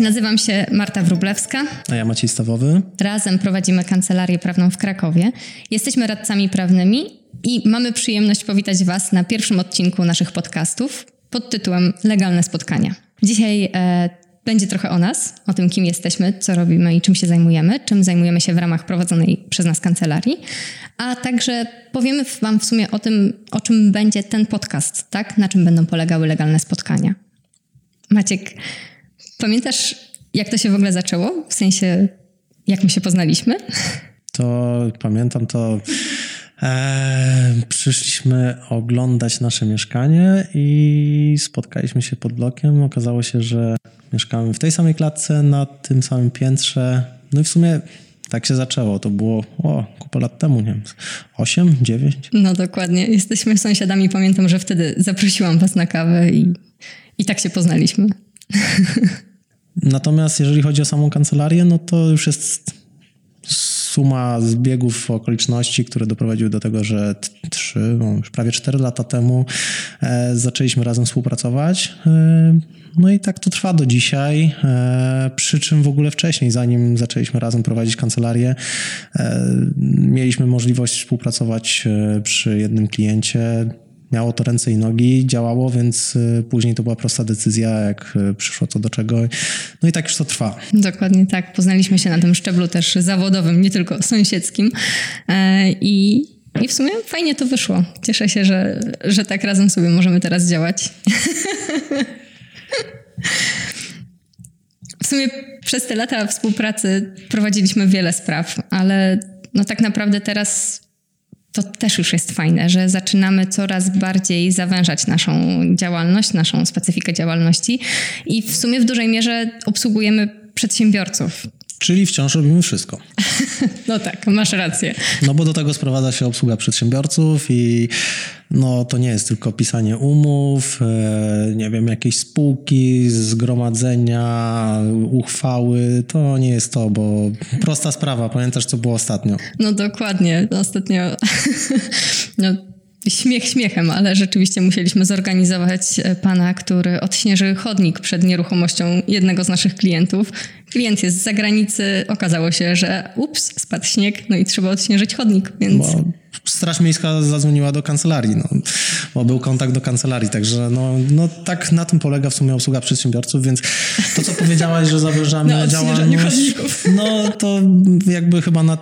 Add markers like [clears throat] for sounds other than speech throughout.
nazywam się Marta Wrublewska. A ja Maciej Stawowy. Razem prowadzimy kancelarię prawną w Krakowie. Jesteśmy radcami prawnymi i mamy przyjemność powitać Was na pierwszym odcinku naszych podcastów pod tytułem Legalne Spotkania. Dzisiaj e, będzie trochę o nas, o tym, kim jesteśmy, co robimy i czym się zajmujemy, czym zajmujemy się w ramach prowadzonej przez nas kancelarii, a także powiemy Wam w sumie o tym, o czym będzie ten podcast, tak? Na czym będą polegały legalne spotkania. Maciek, pamiętasz, jak to się w ogóle zaczęło? W sensie, jak my się poznaliśmy? To pamiętam to. E, przyszliśmy oglądać nasze mieszkanie i spotkaliśmy się pod blokiem. Okazało się, że mieszkamy w tej samej klatce, na tym samym piętrze. No i w sumie tak się zaczęło. To było o, kupę lat temu, nie wiem, 8, 9. No dokładnie. Jesteśmy sąsiadami. Pamiętam, że wtedy zaprosiłam was na kawę i, i tak się poznaliśmy. [laughs] Natomiast jeżeli chodzi o samą kancelarię, no to już jest suma zbiegów okoliczności, które doprowadziły do tego, że trzy, no już prawie cztery lata temu e, zaczęliśmy razem współpracować. E, no i tak to trwa do dzisiaj, e, przy czym w ogóle wcześniej, zanim zaczęliśmy razem prowadzić kancelarię, mieliśmy możliwość współpracować przy jednym kliencie miało to ręce i nogi, działało, więc y, później to była prosta decyzja, jak y, przyszło co do czego. No i tak już to trwa. Dokładnie tak. Poznaliśmy się na tym szczeblu też zawodowym, nie tylko sąsiedzkim. E, I, i w sumie fajnie to wyszło. Cieszę się, że, że tak razem sobie możemy teraz działać. W sumie przez te lata współpracy prowadziliśmy wiele spraw, ale no tak naprawdę teraz to też już jest fajne, że zaczynamy coraz bardziej zawężać naszą działalność, naszą specyfikę działalności i w sumie w dużej mierze obsługujemy przedsiębiorców. Czyli wciąż robimy wszystko. [laughs] No tak, masz rację. No bo do tego sprowadza się obsługa przedsiębiorców i no to nie jest tylko pisanie umów, e, nie wiem, jakieś spółki, zgromadzenia, uchwały. To nie jest to, bo prosta sprawa. Pamiętasz, co było ostatnio? No dokładnie. Ostatnio [laughs] no, śmiech śmiechem, ale rzeczywiście musieliśmy zorganizować e, pana, który odśnieży chodnik przed nieruchomością jednego z naszych klientów. Klient jest z zagranicy, okazało się, że ups, spadł śnieg, no i trzeba odśnieżyć chodnik, więc... Bo Straż Miejska zadzwoniła do kancelarii, no, bo był kontakt do kancelarii, także no, no tak na tym polega w sumie obsługa przedsiębiorców, więc to, co powiedziałaś, że zawężamy [laughs] no, działalność, [laughs] no to jakby chyba na,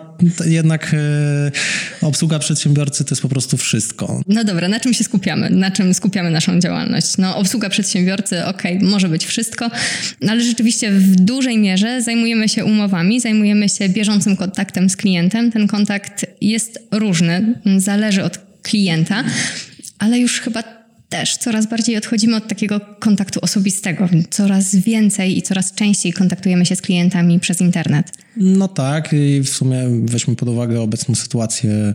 jednak e, obsługa przedsiębiorcy to jest po prostu wszystko. No dobra, na czym się skupiamy? Na czym skupiamy naszą działalność? No obsługa przedsiębiorcy, okej, okay, może być wszystko, no, ale rzeczywiście w dużej mierze zajmujemy się umowami, zajmujemy się bieżącym kontaktem z klientem. Ten kontakt jest różny, zależy od klienta, ale już chyba też coraz bardziej odchodzimy od takiego kontaktu osobistego. Coraz więcej i coraz częściej kontaktujemy się z klientami przez internet. No tak, i w sumie weźmy pod uwagę obecną sytuację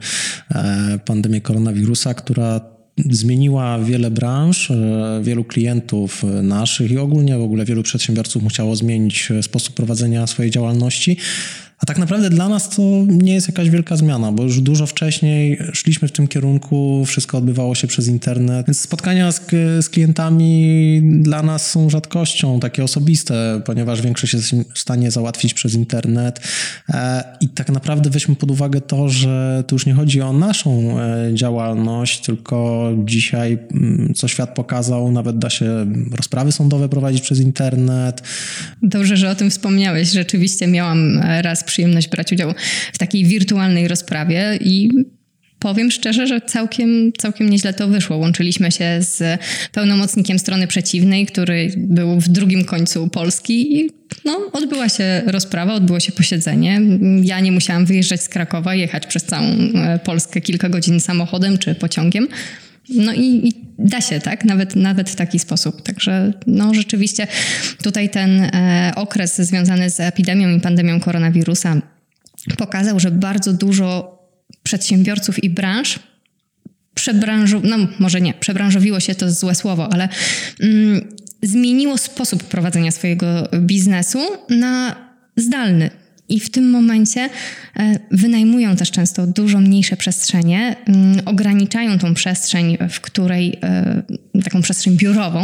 e, pandemii koronawirusa, która zmieniła wiele branż, e, wielu klientów naszych i ogólnie w ogóle wielu przedsiębiorców musiało zmienić sposób prowadzenia swojej działalności. A tak naprawdę dla nas to nie jest jakaś wielka zmiana, bo już dużo wcześniej szliśmy w tym kierunku, wszystko odbywało się przez internet, więc spotkania z, z klientami dla nas są rzadkością, takie osobiste, ponieważ większość jest w stanie załatwić przez internet. E, I tak naprawdę weźmy pod uwagę to, że tu już nie chodzi o naszą e, działalność, tylko dzisiaj, mm, co świat pokazał, nawet da się rozprawy sądowe prowadzić przez internet. Dobrze, że o tym wspomniałeś. Rzeczywiście miałam raz przyjemność brać udział w takiej wirtualnej rozprawie i powiem szczerze, że całkiem, całkiem nieźle to wyszło. Łączyliśmy się z pełnomocnikiem strony przeciwnej, który był w drugim końcu Polski i no, odbyła się rozprawa, odbyło się posiedzenie. Ja nie musiałam wyjeżdżać z Krakowa, jechać przez całą e, Polskę kilka godzin samochodem czy pociągiem. No i, i, da się, tak? Nawet, nawet w taki sposób. Także no rzeczywiście tutaj ten e, okres związany z epidemią i pandemią koronawirusa pokazał, że bardzo dużo przedsiębiorców i branż przebranżu, no może nie, przebranżowiło się to złe słowo, ale mm, zmieniło sposób prowadzenia swojego biznesu na zdalny I w tym momencie e, wynajmują też często dużo mniejsze przestrzenie, mm, ograniczają tą przestrzeń, w której e, taką przestrzeń biurową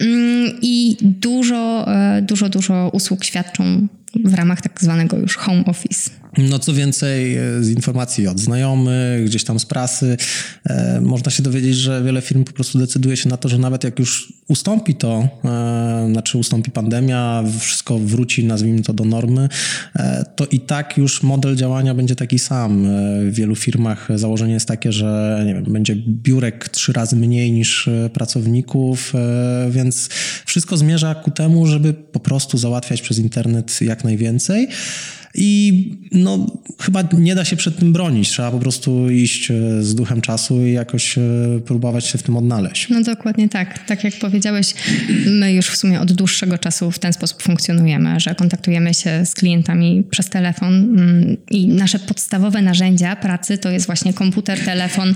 mm, i dużo, e, dużo, dużo usług świadczą w ramach tak zwanego już home office. No co więcej, e, z informacji od znajomych, gdzieś tam z prasy, e, można się dowiedzieć, że wiele firm po prostu decyduje się na to, że nawet jak już ustąpi to, e, znaczy ustąpi pandemia, wszystko wróci, nazwijmy to do normy, e, to i tak już model działania będzie taki sam. E, w wielu firmach założenie jest takie, że wiem, będzie biurek trzy razy mniej niż e, pracowników, więc wszystko zmierza ku temu, żeby po prostu załatwiać przez internet jak najwięcej. I no, chyba nie da się przed tym bronić. Trzeba po prostu iść e, z duchem czasu i jakoś e, próbować się w tym odnaleźć. No dokładnie tak. Tak jak powiedziałeś, my już w sumie od dłuższego czasu w ten sposób funkcjonujemy, że kontaktujemy się z klientami przez telefon mm, i nasze podstawowe narzędzia pracy to jest właśnie komputer, telefon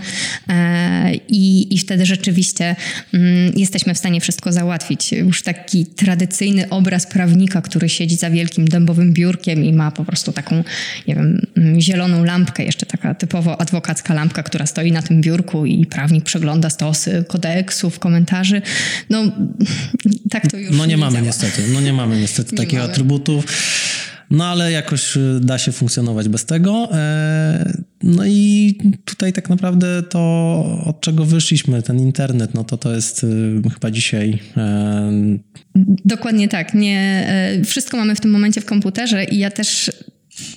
e, i, i wtedy rzeczywiście mm, jesteśmy w stanie wszystko załatwić. Już taki tradycyjny obraz prawnika, który siedzi za wielkim dębowym biurkiem i ma po prostu taką, nie wiem, zieloną lampkę, jeszcze taka typowo adwokacka lampka, która stoi na tym biurku i prawnik przegląda stosy kodeksów, komentarzy. No, tak to już No nie, nie mamy działa. niestety, no nie mamy niestety Nie takich mamy. atrybutów. No ale jakoś y, da się funkcjonować bez tego. E, No i tutaj tak naprawdę to, od czego wyszliśmy, ten internet, no to to jest y, chyba dzisiaj e, Dokładnie tak. Nie, e, wszystko mamy w tym momencie w komputerze i ja też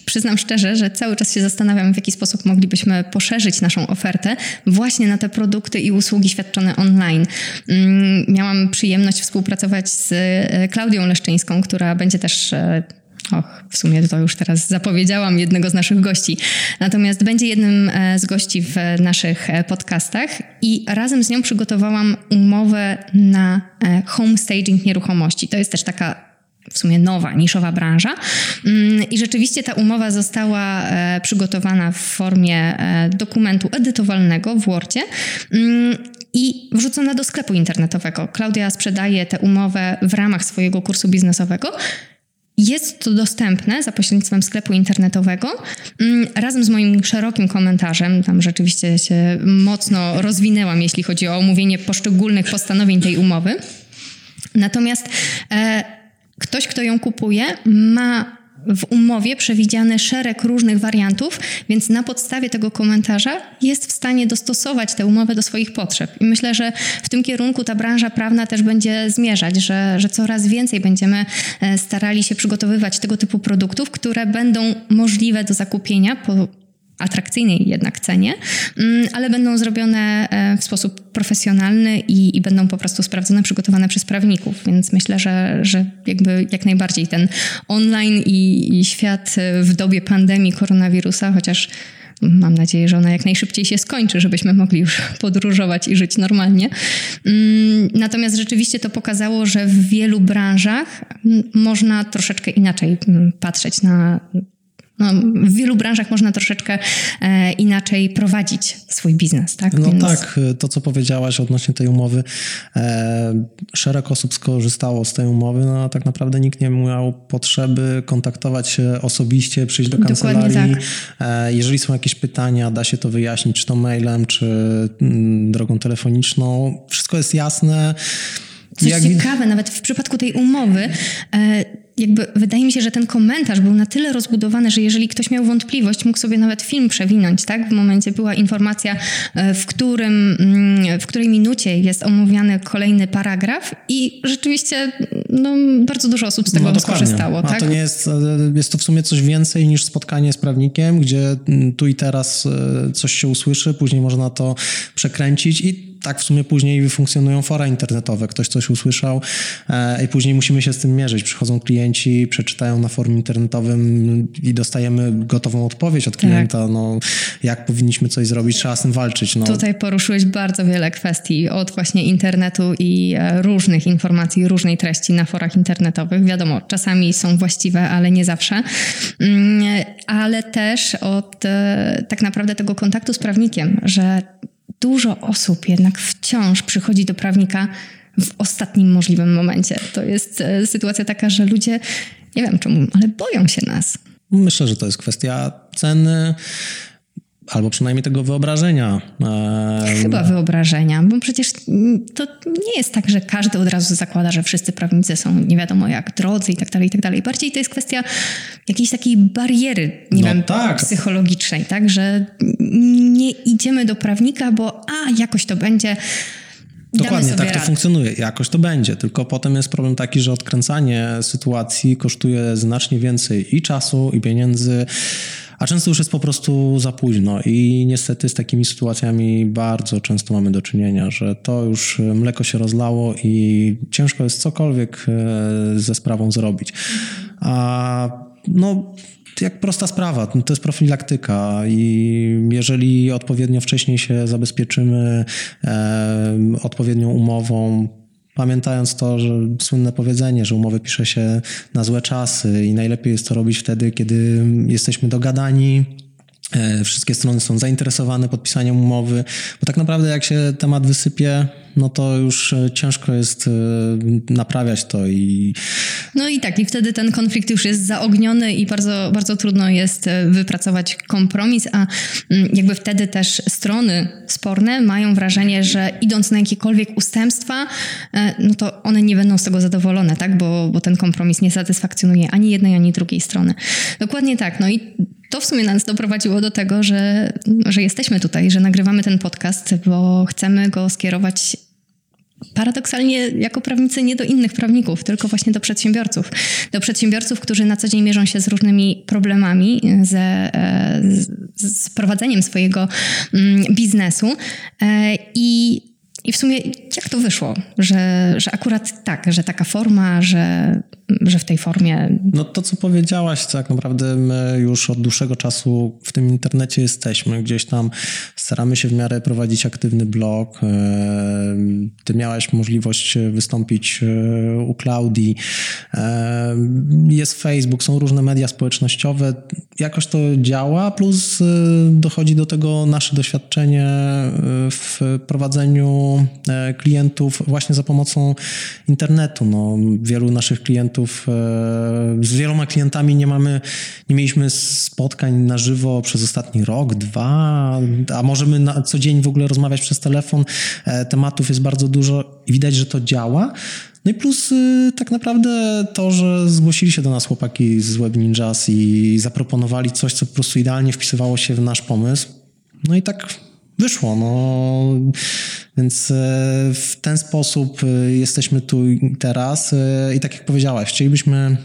przyznam szczerze, że cały czas się zastanawiam, w jaki sposób moglibyśmy poszerzyć naszą ofertę właśnie na te produkty i usługi świadczone online. Mm, Miałam przyjemność współpracować z Klaudią Leszczyńską, która będzie też Och, w sumie to już teraz zapowiedziałam jednego z naszych gości. Natomiast będzie jednym e, z gości w naszych e, podcastach i razem z nią przygotowałam umowę na e, home staging nieruchomości. To jest też taka w sumie nowa, niszowa branża. Mm, I rzeczywiście ta umowa została przygotowana w formie dokumentu edytowalnego w Wordzie mm, i wrzucona do sklepu internetowego. Klaudia sprzedaje tę umowę w ramach swojego kursu biznesowego. Jest to dostępne za pośrednictwem sklepu internetowego mm, razem z moim szerokim komentarzem. Tam rzeczywiście się mocno rozwinęłam, jeśli chodzi o omówienie poszczególnych postanowień tej umowy. Natomiast e, ktoś, kto ją kupuje, ma w umowie przewidziany szereg różnych wariantów, więc na podstawie tego komentarza jest w stanie dostosować tę umowę do swoich potrzeb. I myślę, że w tym kierunku ta branża prawna też będzie zmierzać, że, że coraz więcej będziemy e, starali się przygotowywać tego typu produktów, które będą możliwe do zakupienia po atrakcyjnej jednak cenie, mm, ale będą zrobione e, w sposób profesjonalny i, i będą po prostu sprawdzone, przygotowane przez prawników, więc myślę, że, że jakby jak najbardziej ten online i, i świat e, w dobie pandemii koronawirusa, chociaż Mam nadzieję, że ona jak najszybciej się skończy, żebyśmy mogli już [laughs] podróżować i żyć normalnie. Mm, Natomiast rzeczywiście to pokazało, że w wielu branżach mm, można troszeczkę inaczej patrzeć na no, w wielu branżach można troszeczkę e, inaczej prowadzić swój biznes, tak? No Więc- tak, to co powiedziałaś odnośnie tej umowy, e, szereg osób skorzystało z tej umowy, no a tak naprawdę nikt nie miał potrzeby kontaktować się osobiście, przyjść do kancelarii. tak. E, jeżeli są jakieś pytania, da się to wyjaśnić, czy to mailem, czy mm, drogą telefoniczną. Wszystko jest jasne. Coś Jak- ciekawe, nawet w przypadku tej umowy, e, jakby wydaje mi się, że ten komentarz był na tyle rozbudowany, że jeżeli ktoś miał wątpliwość, mógł sobie nawet film przewinąć, tak? W momencie była informacja, e, w, którym, mm, w której minucie jest omówiany kolejny paragraf i rzeczywiście no, bardzo dużo osób z tego No, skorzystało, A tak? to nie jest, e, jest to w sumie coś więcej niż spotkanie z prawnikiem, gdzie mm, tu i teraz coś się usłyszy, później można to przekręcić i tak w sumie później funkcjonują fora internetowe. Ktoś coś usłyszał e, i później musimy się z tym mierzyć. Przychodzą klienci, przeczytają na forum internetowym i dostajemy gotową odpowiedź Tak. od klienta, no jak powinniśmy coś zrobić, trzeba z tym walczyć. No. Tutaj poruszyłeś bardzo wiele kwestii od właśnie internetu i e, różnych informacji, różnej treści na forach internetowych. Wiadomo, czasami są właściwe, ale nie zawsze. Mm, Ale też od e, tak naprawdę tego kontaktu z prawnikiem, że dużo osób jednak wciąż przychodzi do prawnika w ostatnim możliwym momencie. To jest e, sytuacja taka, że ludzie, nie wiem czemu, ale boją się nas. Myślę, że to jest kwestia ceny albo przynajmniej tego wyobrażenia. Chyba wyobrażenia, bo przecież to nie jest tak, że każdy od razu zakłada, że wszyscy prawnicy są nie wiadomo jak drodzy i tak dalej, i tak dalej. Bardziej to jest kwestia jakiejś takiej bariery, nie no wiem, tak. psychologicznej, tak, że nie idziemy do prawnika, bo a, jakoś to będzie Dokładnie, tak to funkcjonuje. Jakoś to będzie. Tylko potem jest problem taki, że odkręcanie sytuacji kosztuje znacznie więcej i czasu, i pieniędzy, a często już jest po prostu za późno. I niestety z takimi sytuacjami bardzo często mamy do czynienia, że to już mleko się rozlało i ciężko jest cokolwiek e, ze sprawą zrobić. A no jak prosta sprawa, to jest profilaktyka i jeżeli odpowiednio wcześniej się zabezpieczymy e, odpowiednią umową, pamiętając to, że słynne powiedzenie, że umowy pisze się na złe czasy i najlepiej jest to robić wtedy, kiedy jesteśmy dogadani, e, wszystkie strony są zainteresowane podpisaniem umowy, bo tak naprawdę jak się temat wysypie, no to już e, ciężko jest e, naprawiać to i... No i tak, i wtedy ten konflikt już jest zaogniony i bardzo, bardzo trudno jest e, wypracować kompromis, a mm, jakby wtedy też strony sporne mają wrażenie, że idąc na jakiekolwiek ustępstwa, no to one nie będą z tego zadowolone, tak? Bo, bo ten kompromis nie satysfakcjonuje ani jednej, ani drugiej strony. Dokładnie tak. No i to w sumie nas doprowadziło do tego, że, że jesteśmy tutaj, że nagrywamy ten podcast, bo chcemy go skierować paradoksalnie jako prawnicy nie do innych prawników, tylko właśnie do przedsiębiorców. Do przedsiębiorców, którzy na co dzień mierzą się z różnymi problemami, ze, e, z prowadzeniem swojego mm, biznesu e, i i w sumie jak to wyszło, że, że akurat tak, że taka forma, że, że w tej formie. No to, co powiedziałaś, tak naprawdę my już od dłuższego czasu w tym internecie jesteśmy. Gdzieś tam staramy się w miarę prowadzić aktywny blog. E, ty miałaś możliwość wystąpić e, u Klaudii. E, jest Facebook, są różne media społecznościowe. Jakoś to działa, plus dochodzi do tego nasze doświadczenie w prowadzeniu E, klientów właśnie za pomocą internetu. No, wielu naszych klientów, e, z wieloma klientami nie mamy, nie mieliśmy spotkań na żywo przez ostatni rok, dwa, a możemy na co dzień w ogóle rozmawiać przez telefon. E, tematów jest bardzo dużo i widać, że to działa. No i plus y, tak naprawdę to, że zgłosili się do nas chłopaki z Web Ninjas i zaproponowali coś, co po prostu idealnie wpisywało się w nasz pomysł. No i tak wyszło. No. Więc e, w ten sposób e, jesteśmy tu teraz e, i tak jak powiedziałaś, chcielibyśmy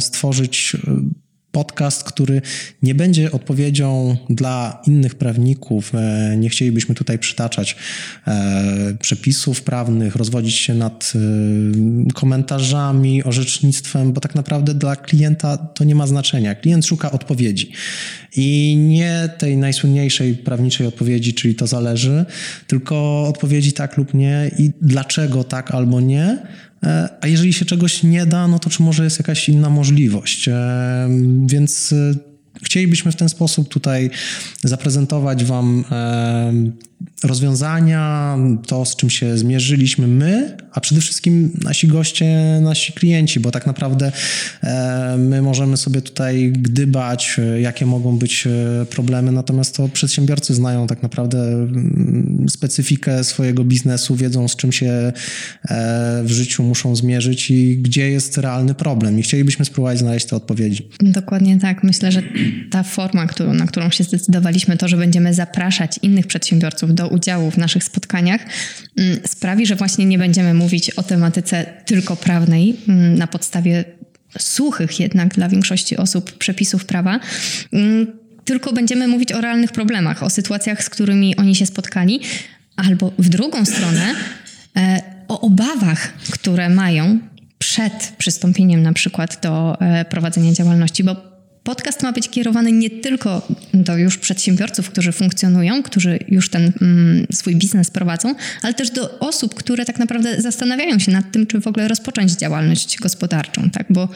stworzyć podcast, który nie będzie odpowiedzią dla innych prawników. E, nie chcielibyśmy tutaj przytaczać e, przepisów prawnych, rozwodzić się nad e, komentarzami, orzecznictwem, bo tak naprawdę dla klienta to nie ma znaczenia. Klient szuka odpowiedzi i nie tej najsłynniejszej prawniczej odpowiedzi, czyli to zależy, tylko odpowiedzi tak lub nie i dlaczego tak albo nie a jeżeli się czegoś nie da, no to czy może jest jakaś inna możliwość? E, więc e, chcielibyśmy w ten sposób tutaj zaprezentować Wam rozwiązania, to z czym się zmierzyliśmy my, a przede wszystkim nasi goście, nasi klienci, bo tak naprawdę e, my możemy sobie tutaj gdybać, e, jakie mogą być e, problemy, natomiast to przedsiębiorcy znają tak naprawdę mm, specyfikę swojego biznesu, wiedzą z czym się w życiu muszą zmierzyć i gdzie jest realny problem i chcielibyśmy spróbować znaleźć te odpowiedzi. Dokładnie tak. Myślę, że ta forma, na którą się zdecydowaliśmy, to, że będziemy zapraszać innych przedsiębiorców do udziału w naszych spotkaniach mm, sprawi, że właśnie nie będziemy mówić o tematyce tylko prawnej mm, na podstawie suchych jednak dla większości osób przepisów prawa, mm, tylko będziemy mówić o realnych problemach, o sytuacjach, z którymi oni się spotkali, albo w drugą stronę e, o obawach, które mają przed przystąpieniem na przykład do e, prowadzenia działalności, bo podcast ma być kierowany nie tylko do już przedsiębiorców, którzy funkcjonują, którzy już ten mm, swój biznes prowadzą, ale też do osób, które tak naprawdę zastanawiają się nad tym, czy w ogóle rozpocząć działalność gospodarczą, tak? Bo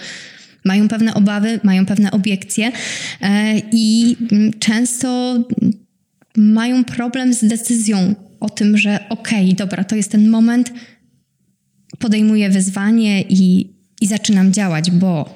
mają pewne obawy, mają pewne obiekcje e, i mm, często mają problem z decyzją o tym, że okej, okay, dobra, to jest ten moment, podejmuję wyzwanie i, i zaczynam działać, bo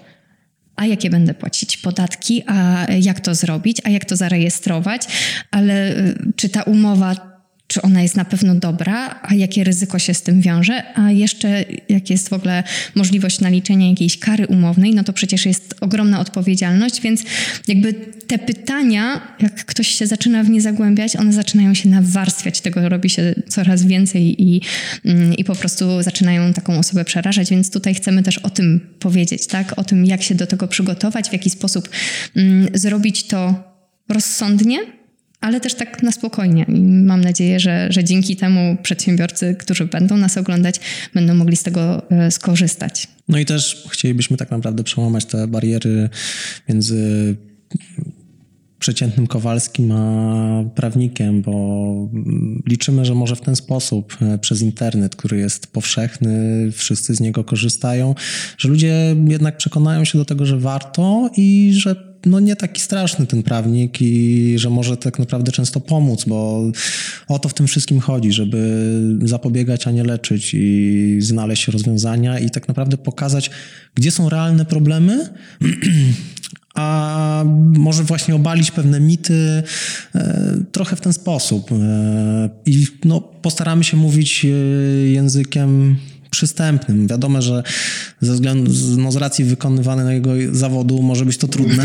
a jakie będę płacić podatki, a jak to zrobić, a jak to zarejestrować, ale y, czy ta umowa czy ona jest na pewno dobra, a jakie ryzyko się z tym wiąże, a jeszcze jak jest w ogóle możliwość naliczenia jakiejś kary umownej, no to przecież jest ogromna odpowiedzialność, więc jakby te pytania, jak ktoś się zaczyna w nie zagłębiać, one zaczynają się nawarstwiać, tego robi się coraz więcej i, mm, i po prostu zaczynają taką osobę przerażać, więc tutaj chcemy też o tym powiedzieć, tak? O tym, jak się do tego przygotować, w jaki sposób mm, zrobić to rozsądnie, ale też tak na spokojnie. I mam nadzieję, że, że dzięki temu przedsiębiorcy, którzy będą nas oglądać, będą mogli z tego e, skorzystać. No i też chcielibyśmy tak naprawdę przełamać te bariery między przeciętnym Kowalskim a prawnikiem, bo liczymy, że może w ten sposób e, przez internet, który jest powszechny, wszyscy z niego korzystają, że ludzie jednak przekonają się do tego, że warto i że no nie taki straszny ten prawnik i że może tak naprawdę często pomóc, bo o to w tym wszystkim chodzi, żeby zapobiegać, a nie leczyć i znaleźć rozwiązania i tak naprawdę pokazać, gdzie są realne problemy, [clears throat] a może właśnie obalić pewne mity e, trochę w ten sposób. E, I no, postaramy się mówić e, językiem przystępnym. Wiadomo, że ze względu, no z racji wykonywanego zawodu może być to trudne,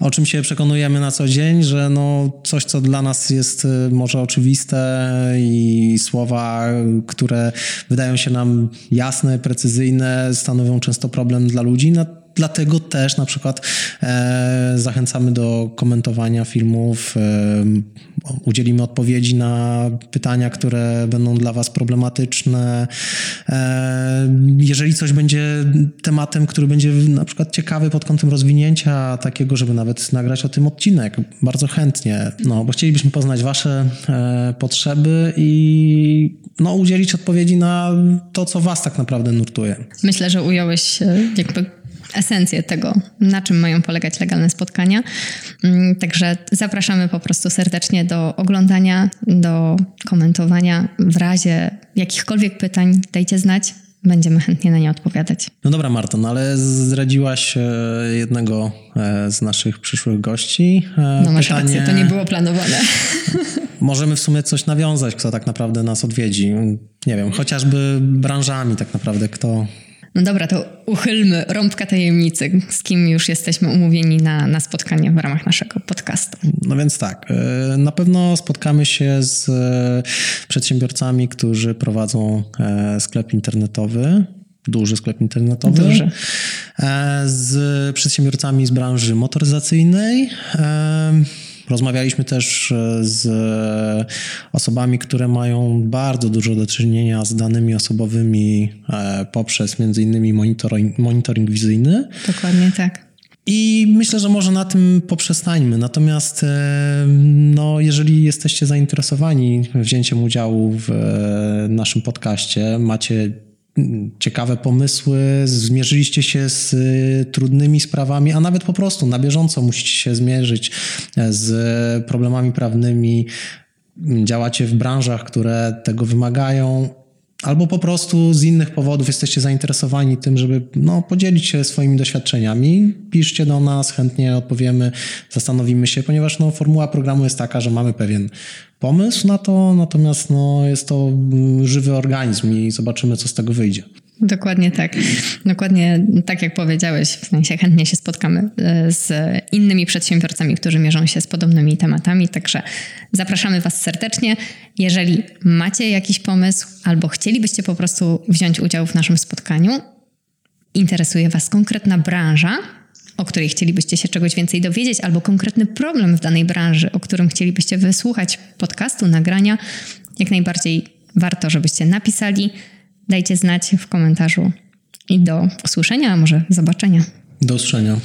o czym się przekonujemy na co dzień, że no coś, co dla nas jest y, może oczywiste i słowa, które wydają się nam jasne, precyzyjne, stanowią często problem dla ludzi, Dlatego też na przykład e, zachęcamy do komentowania filmów, e, udzielimy odpowiedzi na pytania, które będą dla Was problematyczne. E, jeżeli coś będzie tematem, który będzie na przykład ciekawy pod kątem rozwinięcia takiego, żeby nawet nagrać o tym odcinek, bardzo chętnie, no bo chcielibyśmy poznać Wasze e, potrzeby i no, udzielić odpowiedzi na to, co Was tak naprawdę nurtuje. Myślę, że ująłeś e, jakby esencję tego, na czym mają polegać legalne spotkania. Mm, także zapraszamy po prostu serdecznie do oglądania, do komentowania. W razie jakichkolwiek pytań dajcie znać. Będziemy chętnie na nie odpowiadać. No dobra, Marta, no ale zdradziłaś e, jednego e, z naszych przyszłych gości. E, no masz Pytanie... rację, to nie było planowane. [laughs] Możemy w sumie coś nawiązać, kto tak naprawdę nas odwiedzi. Nie wiem, chociażby branżami tak naprawdę, kto, no dobra, to uchylmy rąbka tajemnicy, z kim już jesteśmy umówieni na, na spotkanie w ramach naszego podcastu. No więc tak, e, na pewno spotkamy się z e, przedsiębiorcami, którzy prowadzą e, sklep internetowy, duży sklep internetowy. Duży. Z przedsiębiorcami z branży motoryzacyjnej Rozmawialiśmy też e, z osobami, które mają bardzo dużo do czynienia z danymi osobowymi e, poprzez między innymi monitoring, monitoring wizyjny. Dokładnie tak. I myślę, że może na tym poprzestańmy. Natomiast e, no, jeżeli jesteście zainteresowani wzięciem udziału w naszym podcaście, macie ciekawe pomysły, zmierzyliście się z y, trudnymi sprawami, a nawet po prostu na bieżąco musicie się zmierzyć e, z problemami prawnymi, działacie w branżach, które tego wymagają, albo po prostu z innych powodów jesteście zainteresowani tym, żeby no, podzielić się swoimi doświadczeniami, piszcie do nas, chętnie odpowiemy, zastanowimy się, ponieważ no, formuła programu jest taka, że mamy pewien pomysł na to, natomiast no, jest to mm, żywy organizm i zobaczymy, co z tego wyjdzie. Dokładnie tak. Dokładnie tak jak powiedziałeś, w sensie chętnie się spotkamy e, z innymi przedsiębiorcami, którzy mierzą się z podobnymi tematami, także zapraszamy Was serdecznie. Jeżeli macie jakiś pomysł albo chcielibyście po prostu wziąć udział w naszym spotkaniu, interesuje Was konkretna branża, o której chcielibyście się czegoś więcej dowiedzieć, albo konkretny problem w danej branży, o którym chcielibyście wysłuchać podcastu, nagrania, jak najbardziej warto, żebyście napisali. Dajcie znać w komentarzu i do usłyszenia, a może zobaczenia. Do usłyszenia.